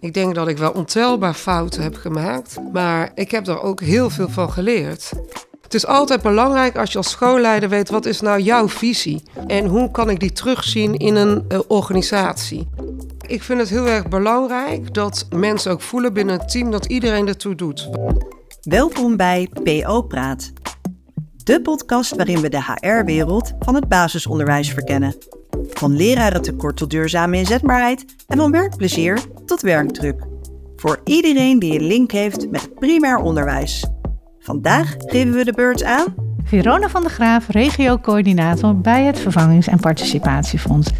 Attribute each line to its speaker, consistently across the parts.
Speaker 1: Ik denk dat ik wel ontelbaar fouten heb gemaakt, maar ik heb er ook heel veel van geleerd. Het is altijd belangrijk als je als schoolleider weet wat is nou jouw visie en hoe kan ik die terugzien in een uh, organisatie. Ik vind het heel erg belangrijk dat mensen ook voelen binnen het team dat iedereen ertoe doet.
Speaker 2: Welkom bij PO Praat, de podcast waarin we de HR-wereld van het basisonderwijs verkennen. Van lerarentekort tot duurzame inzetbaarheid en van werkplezier tot werkdruk. Voor iedereen die een link heeft met het primair onderwijs. Vandaag geven we de beurt aan...
Speaker 3: Verona van der Graaf, regio-coördinator bij het Vervangings- en Participatiefonds.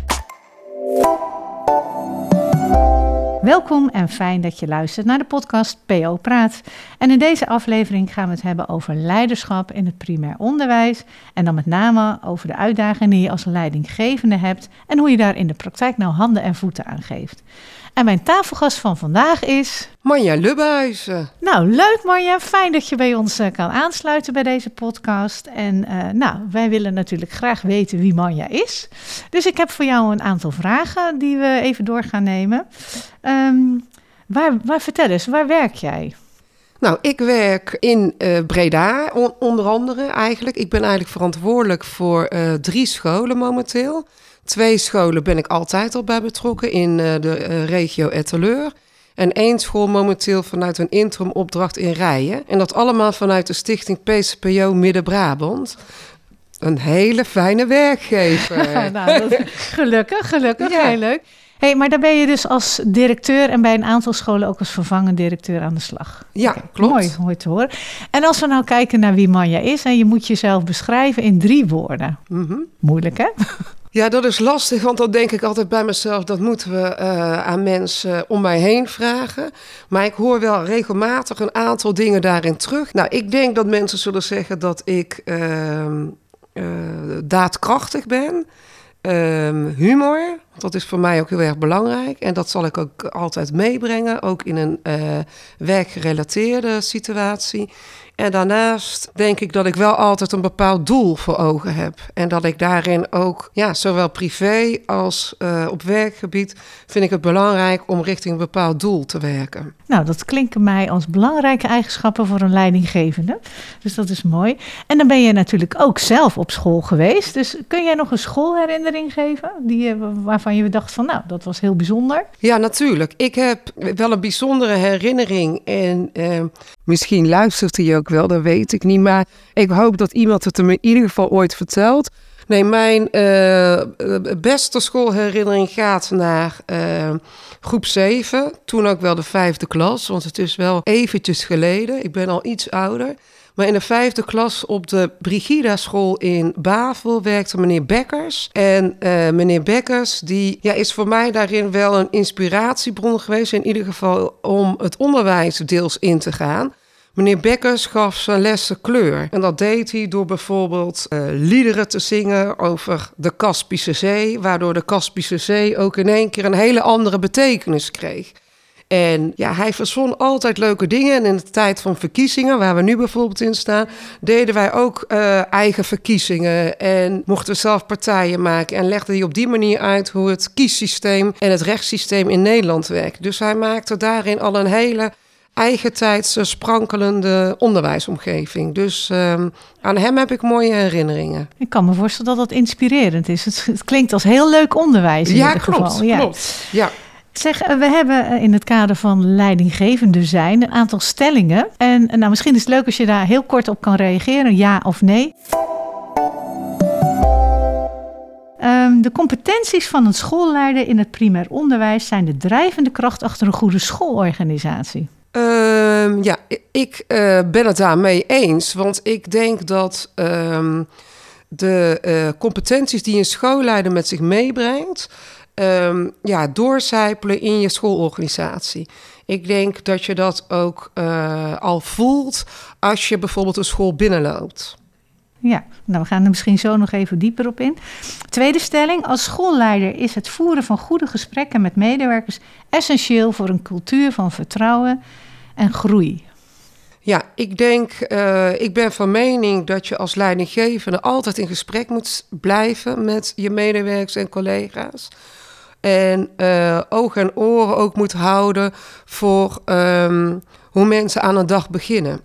Speaker 3: Welkom en fijn dat je luistert naar de podcast PO Praat. En in deze aflevering gaan we het hebben over leiderschap in het primair onderwijs. En dan met name over de uitdagingen die je als leidinggevende hebt en hoe je daar in de praktijk nou handen en voeten aan geeft. En mijn tafelgast van vandaag is...
Speaker 1: Manja Lubbehuizen.
Speaker 3: Nou, leuk Manja. Fijn dat je bij ons uh, kan aansluiten bij deze podcast. En uh, nou, wij willen natuurlijk graag weten wie Manja is. Dus ik heb voor jou een aantal vragen die we even door gaan nemen. Um, waar, waar, vertel eens, waar werk jij?
Speaker 1: Nou, ik werk in uh, Breda, on onder andere eigenlijk. Ik ben eigenlijk verantwoordelijk voor drie scholen momenteel. Twee scholen ben ik altijd al bij betrokken in uh, de uh, regio Etteleur. En één school momenteel vanuit een interim opdracht in Rijen. En dat allemaal vanuit de stichting PCPO Midden-Brabant. Een hele fijne werkgever.
Speaker 3: nou, dat, gelukkig, gelukkig, ja. heel leuk. Hey, maar daar ben je dus als directeur en bij een aantal scholen ook als vervangend directeur aan de slag.
Speaker 1: Ja, okay, klopt.
Speaker 3: Mooi, mooi te horen. En als we nou kijken naar wie Manja is en je moet jezelf beschrijven in drie woorden.
Speaker 1: Mm -hmm.
Speaker 3: Moeilijk hè?
Speaker 1: Ja, dat is lastig, want dan denk ik altijd bij mezelf... dat moeten we uh, aan mensen om mij heen vragen. Maar ik hoor wel regelmatig een aantal dingen daarin terug. Nou, ik denk dat mensen zullen zeggen dat ik uh, uh, daadkrachtig ben. humor, dat is voor mij ook heel erg belangrijk. En dat zal ik ook altijd meebrengen, ook in een werkgerelateerde situatie. En daarnaast denk ik dat ik wel altijd een bepaald doel voor ogen heb. En dat ik daarin ook, ja, zowel privé als uh, op werkgebied, vind ik het belangrijk om richting een bepaald doel te werken.
Speaker 3: Nou, dat klinken mij als belangrijke eigenschappen voor een leidinggevende. Dus dat is mooi. En dan ben je natuurlijk ook zelf op school geweest. Dus kun jij nog een schoolherinnering geven die, waarvan je dacht van, nou, dat was heel bijzonder?
Speaker 1: Ja, natuurlijk. Ik heb wel een bijzondere herinnering. En uh, misschien luistert hij ook wel, dat weet ik niet. Maar ik hoop dat iemand het hem in ieder geval ooit vertelt. Nee, mijn uh, beste schoolherinnering gaat naar uh, groep 7. Toen ook wel de vijfde klas, want het is wel eventjes geleden. Ik ben al iets ouder. Maar in de vijfde klas op de Brigida school in Bavel werkte meneer Bekkers. En uh, meneer Bekkers die, ja, is voor mij daarin wel een inspiratiebron geweest. In ieder geval om het onderwijs deels in te gaan. Meneer Bekkers gaf zijn lessen kleur. En dat deed hij door bijvoorbeeld uh, liederen te zingen over de Kaspische Zee, waardoor de Kaspische Zee ook in één keer een hele andere betekenis kreeg. En ja, hij verzon altijd leuke dingen. En in de tijd van verkiezingen, waar we nu bijvoorbeeld in staan, deden wij ook uh, eigen verkiezingen. En mochten we zelf partijen maken. En legde hij op die manier uit hoe het kiessysteem en het rechtssysteem in Nederland werkt. Dus hij maakte daarin al een hele eigentijdse, sprankelende onderwijsomgeving. Dus um, aan hem heb ik mooie herinneringen.
Speaker 3: Ik kan me voorstellen dat dat inspirerend is. Het, het klinkt als heel leuk onderwijs in
Speaker 1: ja,
Speaker 3: ieder
Speaker 1: klopt,
Speaker 3: geval.
Speaker 1: Ja, klopt. Ja.
Speaker 3: Zeg, we hebben in het kader van leidinggevende zijn een aantal stellingen. En nou, misschien is het leuk als je daar heel kort op kan reageren, ja of nee. Um, de competenties van een schoolleider in het primair onderwijs zijn de drijvende kracht achter een goede schoolorganisatie.
Speaker 1: Um, ja, ik ben het daarmee eens. Want ik denk dat um, de competenties die een schoolleider met zich meebrengt, um, ja, doorcijpelen in je schoolorganisatie. Ik denk dat je dat ook uh, al voelt als je bijvoorbeeld een school binnenloopt.
Speaker 3: Ja, nou we gaan er misschien zo nog even dieper op in. Tweede stelling, als schoolleider is het voeren van goede gesprekken met medewerkers essentieel voor een cultuur van vertrouwen en groei.
Speaker 1: Ja, ik denk, uh, ik ben van mening dat je als leidinggevende altijd in gesprek moet blijven met je medewerkers en collega's. En uh, ogen en oren ook moet houden voor um, hoe mensen aan een dag beginnen.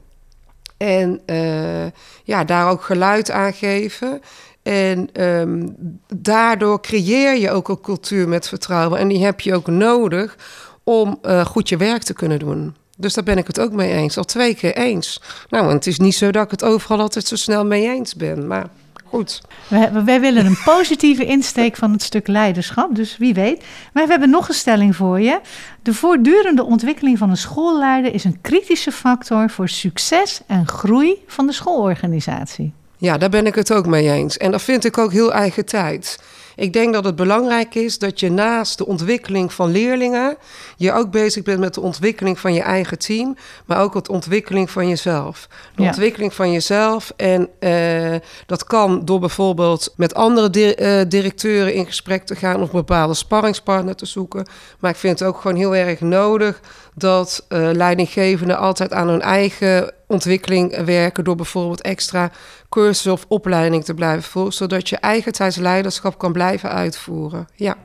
Speaker 1: En uh, ja, daar ook geluid aan geven. En um, daardoor creëer je ook een cultuur met vertrouwen. En die heb je ook nodig om uh, goed je werk te kunnen doen. Dus daar ben ik het ook mee eens. Al twee keer eens. Nou, het is niet zo dat ik het overal altijd zo snel mee eens ben. Maar goed.
Speaker 3: Wij, wij willen een positieve insteek van het stuk leiderschap. Dus wie weet. Maar we hebben nog een stelling voor je. De voortdurende ontwikkeling van een schoolleider is een kritische factor voor succes en groei van de schoolorganisatie.
Speaker 1: Ja, daar ben ik het ook mee eens. En dat vind ik ook heel eigen tijd. Ik denk dat het belangrijk is dat je naast de ontwikkeling van leerlingen, je ook bezig bent met de ontwikkeling van je eigen team, maar ook de ontwikkeling van jezelf. De ontwikkeling van jezelf. En uh, dat kan door bijvoorbeeld met andere di uh, directeuren in gesprek te gaan of een bepaalde sparringspartner te zoeken. Maar ik vind het ook gewoon heel erg nodig dat uh, leidinggevenden altijd aan hun eigen ontwikkeling werken door bijvoorbeeld extra cursus of opleiding te blijven volgen, zodat je eigen leiderschap kan blijven uitvoeren. Ja.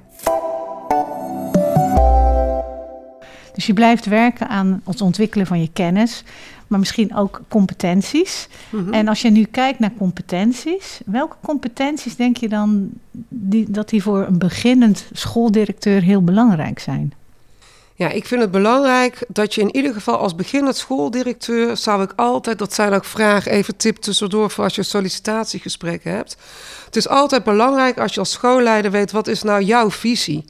Speaker 3: Dus je blijft werken aan het ontwikkelen van je kennis, maar misschien ook competenties. Mm -hmm. En als je nu kijkt naar competenties, welke competenties denk je dan die, dat die voor een beginnend schooldirecteur heel belangrijk zijn?
Speaker 1: Ja, ik vind het belangrijk dat je in ieder geval als beginnend schooldirecteur zou ik altijd, dat zijn ook vragen, even tip tussendoor voor als je sollicitatiegesprekken hebt. Het is altijd belangrijk als je als schoolleider weet wat is nou jouw visie.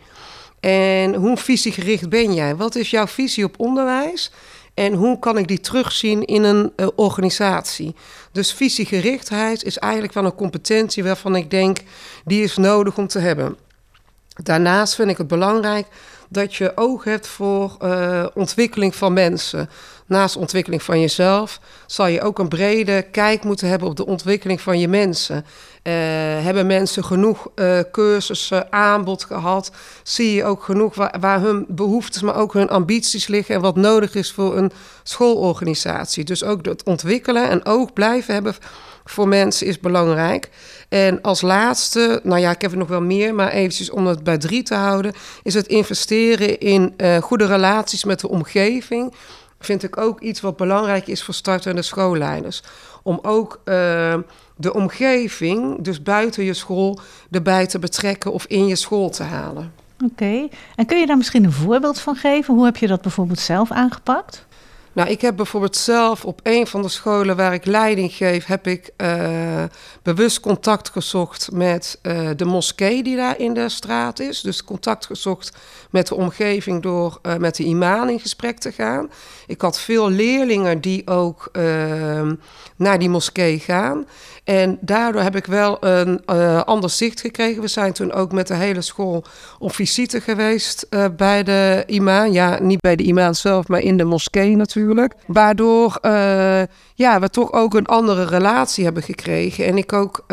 Speaker 1: En hoe visiegericht ben jij? Wat is jouw visie op onderwijs? En hoe kan ik die terugzien in een uh, organisatie? Dus visiegerichtheid is eigenlijk wel een competentie waarvan ik denk die is nodig om te hebben. Daarnaast vind ik het belangrijk dat je oog hebt voor uh, ontwikkeling van mensen. Naast ontwikkeling van jezelf zal je ook een brede kijk moeten hebben op de ontwikkeling van je mensen. Uh, hebben mensen genoeg uh, cursussen, aanbod gehad? Zie je ook genoeg waar, hun behoeftes, maar ook hun ambities liggen en wat nodig is voor een schoolorganisatie? Dus ook het ontwikkelen en oog blijven hebben voor mensen is belangrijk. En als laatste, nou ja, ik heb er nog wel meer, maar eventjes om het bij drie te houden, is het investeren in uh, goede relaties met de omgeving. Vind ik ook iets wat belangrijk is voor startende schoolleiders. Om ook de omgeving, dus buiten je school, erbij te betrekken of in je school te halen.
Speaker 3: Oké, en kun je daar misschien een voorbeeld van geven? Hoe heb je dat bijvoorbeeld zelf aangepakt?
Speaker 1: Nou, ik heb bijvoorbeeld zelf op een van de scholen waar ik leiding geef, heb ik uh, bewust contact gezocht met uh, de moskee die daar in de straat is. Dus contact gezocht met de omgeving door uh, met de imam in gesprek te gaan. Ik had veel leerlingen die ook naar die moskee gaan. En daardoor heb ik wel een ander zicht gekregen. We zijn toen ook met de hele school op visite geweest bij de imam. Ja, niet bij de imam zelf, maar in de moskee natuurlijk. Waardoor uh, ja, we toch ook een andere relatie hebben gekregen. En ik ook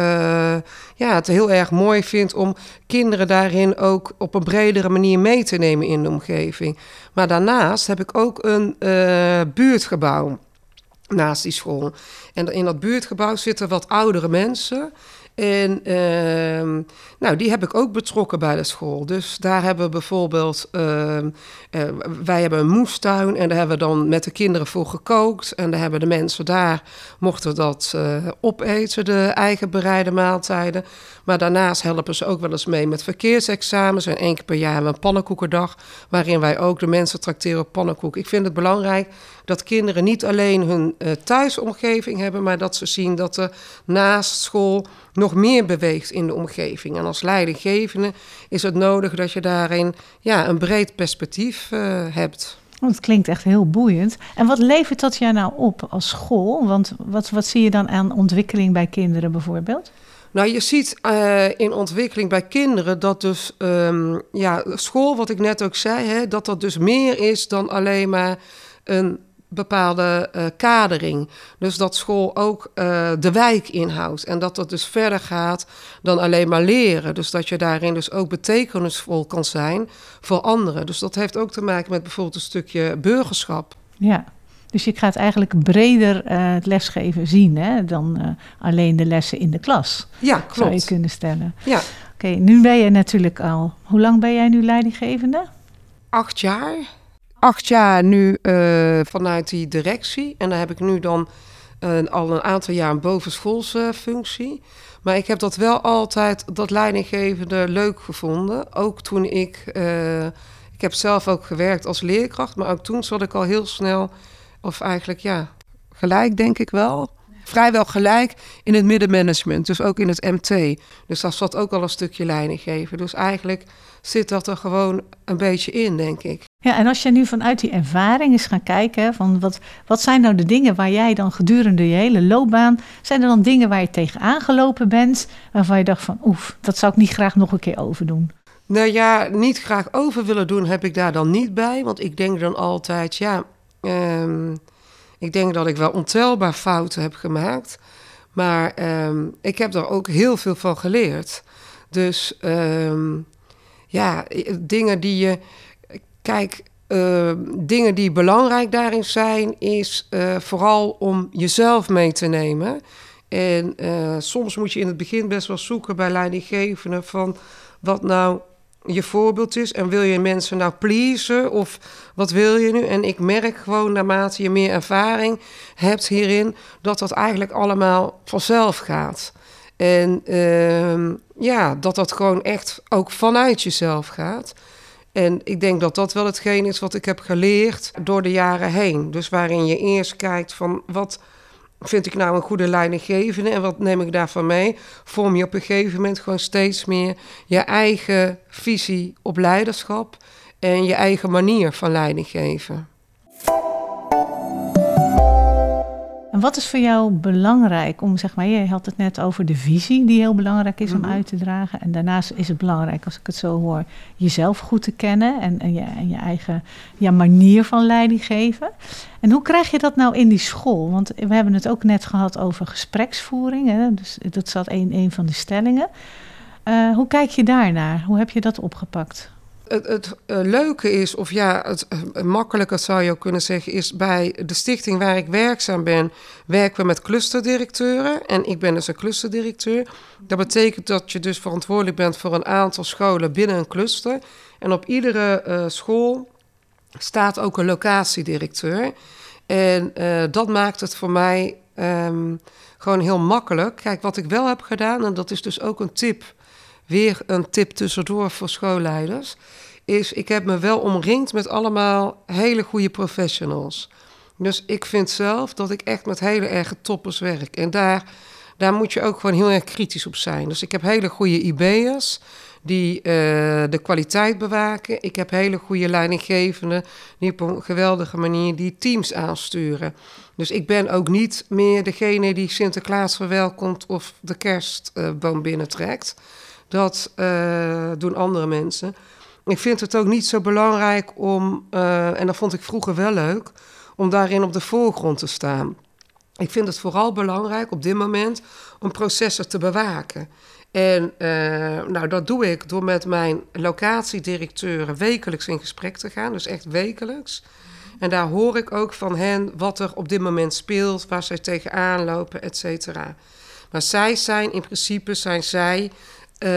Speaker 1: ja, het heel erg mooi vind om kinderen daarin ook op een bredere manier mee te nemen in de omgeving. Maar daarnaast heb ik ook een buurtgebouw naast die school. En in dat buurtgebouw zitten wat oudere mensen. En uh, nou, die heb ik ook betrokken bij de school. Dus daar hebben we bijvoorbeeld, uh, uh, wij hebben een moestuin en daar hebben we dan met de kinderen voor gekookt. En daar hebben de mensen daar, mochten dat uh, opeten, de eigen bereide maaltijden. Maar daarnaast helpen ze ook wel eens mee met verkeersexamens. En één keer per jaar hebben we een pannenkoekendag, waarin wij ook de mensen trakteren op pannenkoek. Ik vind het belangrijk dat kinderen niet alleen hun uh, thuisomgeving hebben, maar dat ze zien dat er naast school nog meer beweegt in de omgeving. En als leidinggevende is het nodig dat je daarin ja, een breed perspectief uh, hebt.
Speaker 3: Oh, het klinkt echt heel boeiend. En wat levert dat jij nou op als school? Want wat, wat zie je dan aan ontwikkeling bij kinderen bijvoorbeeld?
Speaker 1: Nou, je ziet uh, in ontwikkeling bij kinderen dat dus um, ja, school, wat ik net ook zei, hè, dat dat dus meer is dan alleen maar een bepaalde uh, kadering. Dus dat school ook uh, de wijk inhoudt. En dat dat dus verder gaat dan alleen maar leren. Dus dat je daarin dus ook betekenisvol kan zijn voor anderen. Dus dat heeft ook te maken met bijvoorbeeld een stukje burgerschap.
Speaker 3: Ja. Dus je gaat eigenlijk breder uh, het lesgeven zien hè, dan alleen de lessen in de klas.
Speaker 1: Ja, klopt.
Speaker 3: Zou je kunnen stellen.
Speaker 1: Ja.
Speaker 3: Oké, nu ben je natuurlijk al. Hoe lang ben jij nu leidinggevende?
Speaker 1: Acht jaar. Acht jaar nu uh, vanuit die directie. En dan heb ik nu dan al een aantal jaar een bovenschoolse functie. Maar ik heb dat wel altijd, dat leidinggevende, leuk gevonden. Ook toen ik. ik heb zelf ook gewerkt als leerkracht, maar ook toen zat ik al heel snel of eigenlijk ja, gelijk denk ik wel. Vrijwel gelijk in het middenmanagement, dus ook in het MT. Dus daar zat ook al een stukje leiding geven. Dus eigenlijk zit dat er gewoon een beetje in, denk ik.
Speaker 3: Ja, en als je nu vanuit die ervaring eens gaat kijken, van wat, wat zijn nou de dingen waar jij dan gedurende je hele loopbaan, zijn er dan dingen waar je tegenaan gelopen bent, waarvan je dacht van oef, dat zou ik niet graag nog een keer overdoen?
Speaker 1: Nou ja, niet graag over willen doen heb ik daar dan niet bij, want ik denk dan altijd, ja, Um, ik denk dat ik wel ontelbaar fouten heb gemaakt. Maar um, ik heb er ook heel veel van geleerd. Dus um, ja, dingen die je. Kijk, uh, dingen die belangrijk daarin zijn, is uh, vooral om jezelf mee te nemen. En uh, soms moet je in het begin best wel zoeken bij leidinggevenden van wat nou je voorbeeld is. En wil je mensen nou pleasen of wat wil je nu? En ik merk gewoon naarmate je meer ervaring hebt hierin, dat dat eigenlijk allemaal vanzelf gaat. En uh, ja, dat dat gewoon echt ook vanuit jezelf gaat. En ik denk dat dat wel hetgeen is wat ik heb geleerd door de jaren heen. Dus waarin je eerst kijkt van wat vind ik nou een goede leidinggevende en wat neem ik daarvan mee? Vorm je op een gegeven moment gewoon steeds meer je eigen visie op leiderschap en je eigen manier van leiding geven.
Speaker 3: En wat is voor jou belangrijk om, zeg maar, je had het net over de visie die heel belangrijk is om mhm. uit te dragen. En daarnaast is het belangrijk, als ik het zo hoor, jezelf goed te kennen en, en, je, en je eigen ja, manier van leiding geven. En hoe krijg je dat nou in die school? Want we hebben het ook net gehad over gespreksvoering. Hè? Dus dat zat een, een van de stellingen. Uh, hoe kijk je daarnaar? Hoe heb je dat opgepakt?
Speaker 1: Het, uh, leuke is, of ja, het uh, makkelijker zou je ook kunnen zeggen, is bij de stichting waar ik werkzaam ben, werken we met clusterdirecteuren. En ik ben dus een clusterdirecteur. Dat betekent dat je dus verantwoordelijk bent voor een aantal scholen binnen een cluster. En op iedere uh, school staat ook een locatiedirecteur. En dat maakt het voor mij um, gewoon heel makkelijk. Kijk, wat ik wel heb gedaan, en dat is dus ook een tip weer een tip tussendoor voor schoolleiders. Is ik heb me wel omringd met allemaal hele goede professionals. Dus ik vind zelf dat ik echt met hele erge toppers werk. En daar, daar moet je ook gewoon heel erg kritisch op zijn. Dus ik heb hele goede IB'ers die uh, de kwaliteit bewaken. Ik heb hele goede leidinggevenden die op een geweldige manier die teams aansturen. Dus ik ben ook niet meer degene die Sinterklaas verwelkomt of de kerstboom binnentrekt. Dat uh, doen andere mensen. Ik vind het ook niet zo belangrijk om, uh, en dat vond ik vroeger wel leuk, om daarin op de voorgrond te staan. Ik vind het vooral belangrijk op dit moment om processen te bewaken. En uh, nou, dat doe ik door met mijn locatiedirecteuren wekelijks in gesprek te gaan, dus echt wekelijks. En daar hoor ik ook van hen wat er op dit moment speelt, waar zij tegenaan lopen, et cetera. Maar zij zijn in principe zijn zij uh,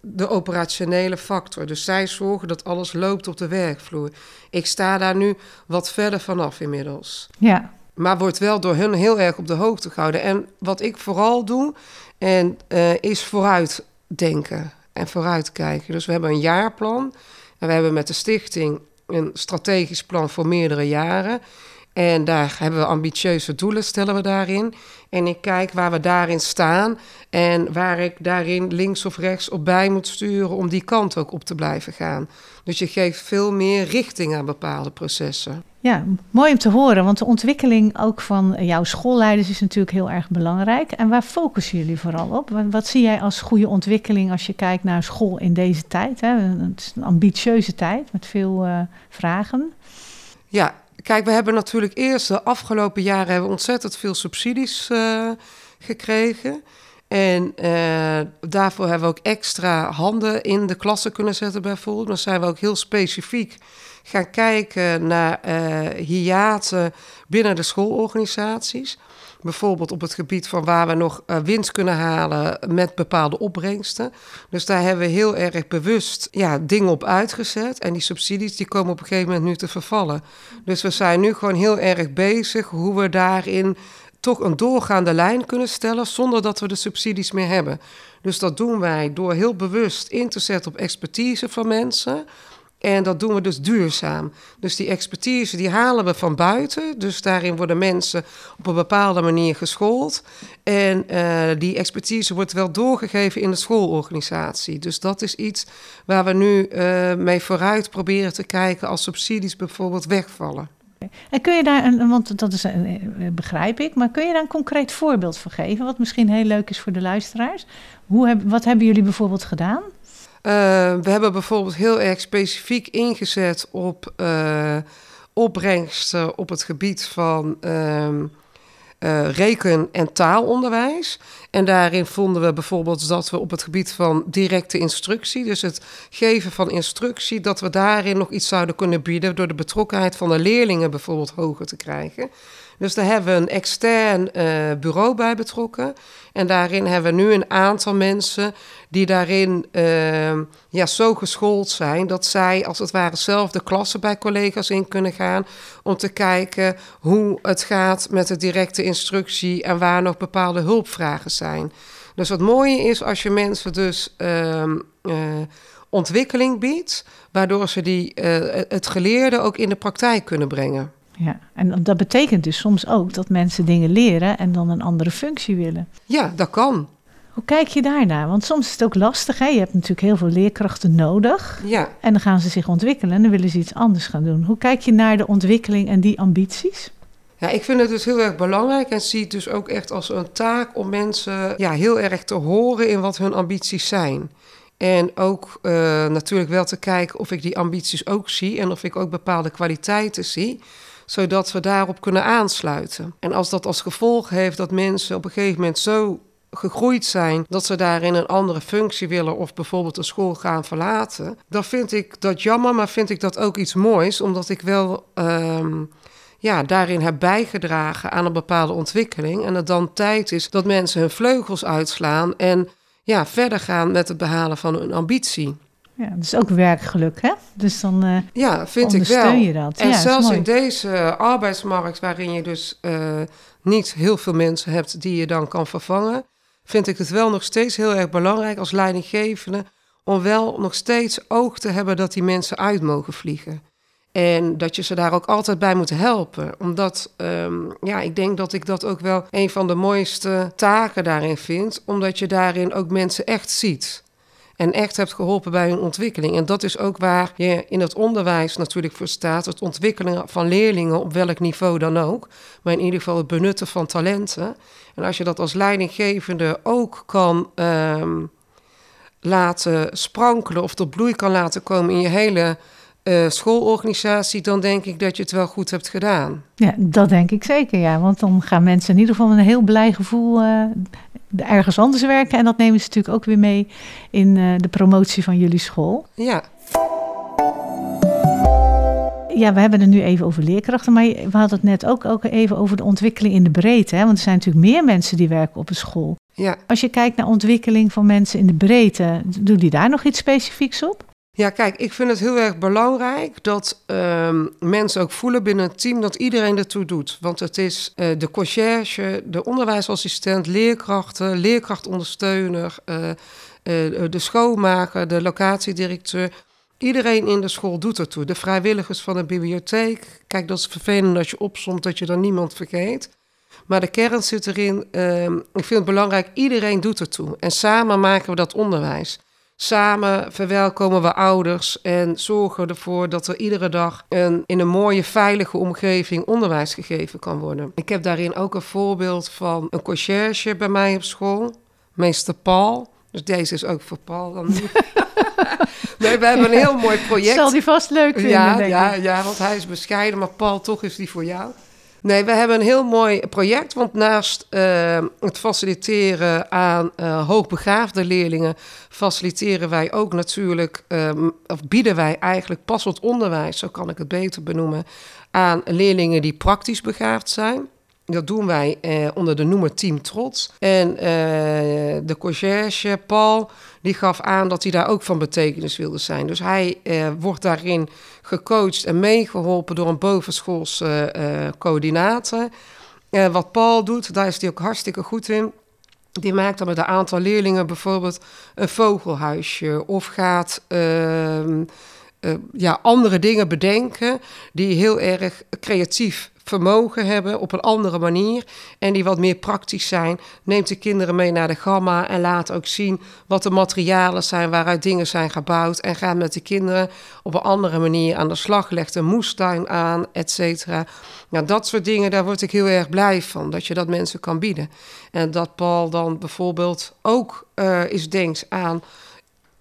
Speaker 1: de operationele factor. Dus zij zorgen dat alles loopt op de werkvloer. Ik sta daar nu wat verder vanaf inmiddels.
Speaker 3: Ja.
Speaker 1: Maar wordt wel door hun heel erg op de hoogte gehouden. En wat ik vooral doe, en, uh, is vooruitdenken en vooruitkijken. Dus we hebben een jaarplan. En we hebben met de stichting een strategisch plan voor meerdere jaren. En daar hebben we ambitieuze doelen, stellen we daarin. En ik kijk waar we daarin staan en waar ik daarin links of rechts op bij moet sturen om die kant ook op te blijven gaan. Dus je geeft veel meer richting aan bepaalde processen.
Speaker 3: Ja, mooi om te horen, want de ontwikkeling ook van jouw schoolleiders is natuurlijk heel erg belangrijk. En waar focussen jullie vooral op? Wat, zie jij als goede ontwikkeling als je kijkt naar school in deze tijd? Hè? Het is een ambitieuze tijd met veel uh, vragen.
Speaker 1: Ja, Kijk, we hebben natuurlijk eerst de afgelopen jaren hebben ontzettend veel subsidies uh, gekregen. En uh, daarvoor hebben we ook extra handen in de klassen kunnen zetten bijvoorbeeld. Dan zijn we ook heel specifiek gaan kijken naar uh, hiaten binnen de schoolorganisaties. Bijvoorbeeld op het gebied van waar we nog uh, winst kunnen halen met bepaalde opbrengsten. Dus daar hebben we heel erg bewust ja, dingen op uitgezet. En die subsidies die komen op een gegeven moment nu te vervallen. Dus we zijn nu gewoon heel erg bezig hoe we daarin toch een doorgaande lijn kunnen stellen zonder dat we de subsidies meer hebben. Dus dat doen wij door heel bewust in te zetten op expertise van mensen. En dat doen we dus duurzaam. Dus die expertise die halen we van buiten. Dus daarin worden mensen op een bepaalde manier geschoold. En uh, die expertise wordt wel doorgegeven in de schoolorganisatie. Dus dat is iets waar we nu uh, mee vooruit proberen te kijken als subsidies bijvoorbeeld wegvallen.
Speaker 3: En kun je daar, want dat is een, begrijp ik, maar kun je daar een concreet voorbeeld van geven, wat misschien heel leuk is voor de luisteraars? Hoe wat hebben jullie bijvoorbeeld gedaan?
Speaker 1: Uh, we hebben bijvoorbeeld heel erg specifiek ingezet op uh, opbrengsten op het gebied van uh, reken- en taalonderwijs. En daarin vonden we bijvoorbeeld dat we op het gebied van directe instructie, dus het geven van instructie, dat we daarin nog iets zouden kunnen bieden door de betrokkenheid van de leerlingen bijvoorbeeld hoger te krijgen. Dus daar hebben we een extern uh, bureau bij betrokken. En daarin hebben we nu een aantal mensen die daarin uh, ja, zo geschoold zijn dat zij als het ware zelf de klassen bij collega's in kunnen gaan. Om te kijken hoe het gaat met de directe instructie en waar nog bepaalde hulpvragen zijn. Dus wat mooie is als je mensen dus uh, ontwikkeling biedt, waardoor ze die, het geleerde ook in de praktijk kunnen brengen.
Speaker 3: Ja, en dat betekent dus soms ook dat mensen dingen leren en dan een andere functie willen.
Speaker 1: Ja, dat kan.
Speaker 3: Hoe kijk je daarnaar? Want soms is het ook lastig. Hè? Je hebt natuurlijk heel veel leerkrachten nodig.
Speaker 1: Ja.
Speaker 3: En dan gaan ze zich ontwikkelen en dan willen ze iets anders gaan doen. Hoe kijk je naar de ontwikkeling en die ambities?
Speaker 1: Ja, ik vind het dus heel erg belangrijk en zie het dus ook echt als een taak om mensen ja, heel erg te horen in wat hun ambities zijn. En ook uh, natuurlijk wel te kijken of ik die ambities ook zie en of ik ook bepaalde kwaliteiten zie zodat we daarop kunnen aansluiten. En als dat als gevolg heeft dat mensen op een gegeven moment zo gegroeid zijn dat ze daarin een andere functie willen of bijvoorbeeld een school gaan verlaten, dan vind ik dat jammer, maar vind ik dat ook iets moois, omdat ik wel um, ja, daarin heb bijgedragen aan een bepaalde ontwikkeling en het dan tijd is dat mensen hun vleugels uitslaan en ja, verder gaan met het behalen van hun ambitie.
Speaker 3: Ja, dat is ook werkgeluk, hè? Dus dan uh,
Speaker 1: ja, vind ik wel. je dat. En zelfs in deze arbeidsmarkt, waarin je dus uh, niet heel veel mensen hebt die je dan kan vervangen, vind ik het wel nog steeds heel erg belangrijk als leidinggevende om wel nog steeds oog te hebben dat die mensen uit mogen vliegen. En dat je ze daar ook altijd bij moet helpen. Omdat um, ja, ik denk dat ik dat ook wel een van de mooiste taken daarin vind. Omdat je daarin ook mensen echt ziet en echt hebt geholpen bij hun ontwikkeling. En dat is ook waar je in het onderwijs natuurlijk voor staat: het ontwikkelen van leerlingen op welk niveau dan ook, maar in ieder geval het benutten van talenten. En als je dat als leidinggevende ook kan um, laten sprankelen of tot bloei kan laten komen in je hele uh, schoolorganisatie, dan denk ik dat je het wel goed hebt gedaan.
Speaker 3: Ja, dat denk ik zeker, ja. Want dan gaan mensen in ieder geval met een heel blij gevoel uh, ergens anders werken. En dat nemen ze natuurlijk ook weer mee in uh, de promotie van jullie school.
Speaker 1: Ja.
Speaker 3: Ja, we hebben het nu even over leerkrachten, maar we hadden het net ook, ook even over de ontwikkeling in de breedte. Hè? Want er zijn natuurlijk meer mensen die werken op een school.
Speaker 1: Ja.
Speaker 3: Als je kijkt naar ontwikkeling van mensen in de breedte, doen die daar nog iets specifieks op?
Speaker 1: Ja, kijk, ik vind het heel erg belangrijk dat uh, mensen ook voelen binnen het team dat iedereen ertoe doet. Want het is uh, de conciërge, de onderwijsassistent, leerkrachten, leerkrachtondersteuner, uh, de schoonmaker, de locatiedirecteur. Iedereen in de school doet ertoe. De vrijwilligers van de bibliotheek. Kijk, dat is vervelend als je opsomt dat je dan niemand vergeet. Maar de kern zit erin. Ehm, ik vind het belangrijk, iedereen doet ertoe. En samen maken we dat onderwijs. Samen verwelkomen we ouders en zorgen ervoor dat er iedere dag een, in een mooie, veilige omgeving onderwijs gegeven kan worden. Ik heb daarin ook een voorbeeld van een conciërge bij mij op school, meester Paul. Dus deze is ook voor Paul dan nu. nee, we hebben een heel mooi project.
Speaker 3: Zal die vast leuk vinden,
Speaker 1: ja,
Speaker 3: denk
Speaker 1: ja,
Speaker 3: ik.
Speaker 1: Ja, want hij is bescheiden, maar Paul, toch is die voor jou. Nee, we hebben een heel mooi project. Want naast uh, het faciliteren aan uh, hoogbegaafde leerlingen, faciliteren wij ook natuurlijk, um, of bieden wij eigenlijk passend onderwijs, zo kan ik het beter benoemen, aan leerlingen die praktisch begaafd zijn. Dat doen wij eh, onder de noemer Team Trots. En eh, de conciërge, Paul, die gaf aan dat hij daar ook van betekenis wilde zijn. Dus hij eh, wordt daarin gecoacht en meegeholpen door een bovenschoolse eh, coördinator. wat Paul doet, daar is hij ook hartstikke goed in. Die maakt dan met een aantal leerlingen bijvoorbeeld een vogelhuisje of gaat ehm, eh, ja, andere dingen bedenken die heel erg creatief vermogen hebben op een andere manier en die wat meer praktisch zijn. Neemt de kinderen mee naar de gamma en laat ook zien wat de materialen zijn waaruit dingen zijn gebouwd en gaat met de kinderen op een andere manier aan de slag, legt een moestuin aan, et cetera. Nou, dat soort dingen, daar word ik heel erg blij van, dat je dat mensen kan bieden. En dat Paul dan bijvoorbeeld ook uh, is denkt aan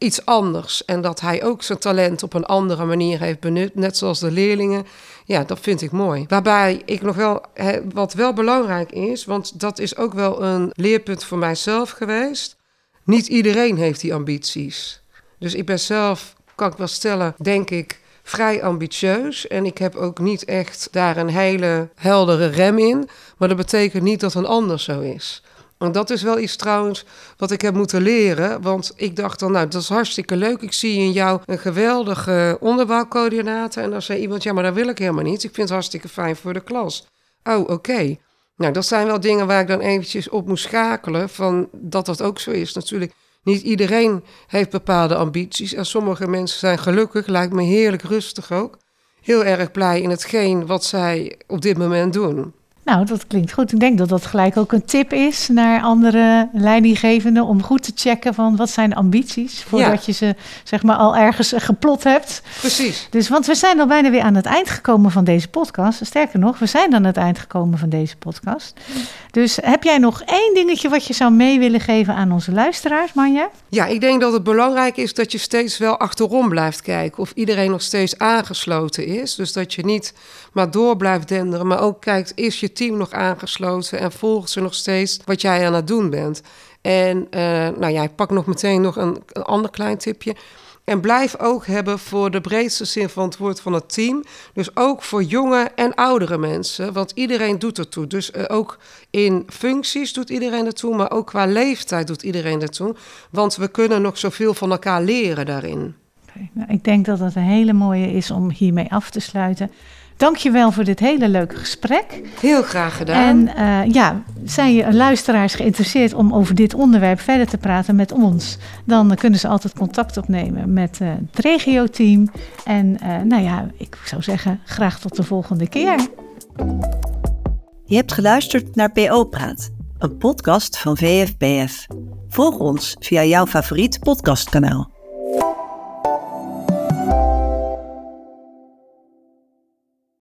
Speaker 1: iets anders. En dat hij ook zijn talent op een andere manier heeft benut, net zoals de leerlingen. Ja, dat vind ik mooi. Waarbij ik nog wel, wat wel belangrijk is, want dat is ook wel een leerpunt voor mijzelf geweest. Niet iedereen heeft die ambities. Dus ik ben zelf, kan ik wel stellen, denk ik, vrij ambitieus. En ik heb ook niet echt daar een hele heldere rem in. Maar dat betekent niet dat een ander zo is. En dat is wel iets trouwens wat ik heb moeten leren. Want ik dacht dan, nou, dat is hartstikke leuk. Ik zie in jou een geweldige onderbouwcoördinator. En dan zei iemand, ja, maar dat wil ik helemaal niet. Ik vind het hartstikke fijn voor de klas. Oh, oké. Nou, dat zijn wel dingen waar ik dan eventjes op moest schakelen. Van dat dat ook zo is. Natuurlijk, niet iedereen heeft bepaalde ambities. En sommige mensen zijn gelukkig, lijkt me heerlijk rustig ook. Heel erg blij in hetgeen wat zij op dit moment doen.
Speaker 3: Nou, dat klinkt goed. Ik denk dat dat gelijk ook een tip is naar andere leidinggevenden om goed te checken van wat zijn de ambities voordat je ze zeg maar al ergens geplot hebt.
Speaker 1: Precies.
Speaker 3: Dus want we zijn al bijna weer aan het eind gekomen van deze podcast. Sterker nog, we zijn aan het eind gekomen van deze podcast. Dus heb jij nog één dingetje wat je zou mee willen geven aan onze luisteraars, Manja?
Speaker 1: Ja, ik denk dat het belangrijk is dat je steeds wel achterom blijft kijken of iedereen nog steeds aangesloten is. Dus dat je niet maar door blijft denderen, maar ook kijkt, is je team nog aangesloten en volgt ze nog steeds wat jij aan het doen bent? En uh, nou ja, ik pak nog meteen nog een, ander klein tipje. En blijf ook hebben voor de breedste zin van het woord van het team. Dus ook voor jonge en oudere mensen. Want iedereen doet ertoe. Dus uh, ook in functies doet iedereen ertoe. Maar ook qua leeftijd doet iedereen ertoe. Want we kunnen nog zoveel van elkaar leren daarin.
Speaker 3: Nou, ik denk dat het een hele mooie is om hiermee af te sluiten. Dankjewel voor dit hele leuke gesprek.
Speaker 1: Heel graag gedaan.
Speaker 3: En uh, ja, zijn je luisteraars geïnteresseerd om over dit onderwerp verder te praten met ons? Dan kunnen ze altijd contact opnemen met uh, het regio-team. En uh, nou ja, ik zou zeggen, graag tot de volgende keer.
Speaker 2: Je hebt geluisterd naar PO Praat, een podcast van VFBF. Volg ons via jouw favoriet podcastkanaal.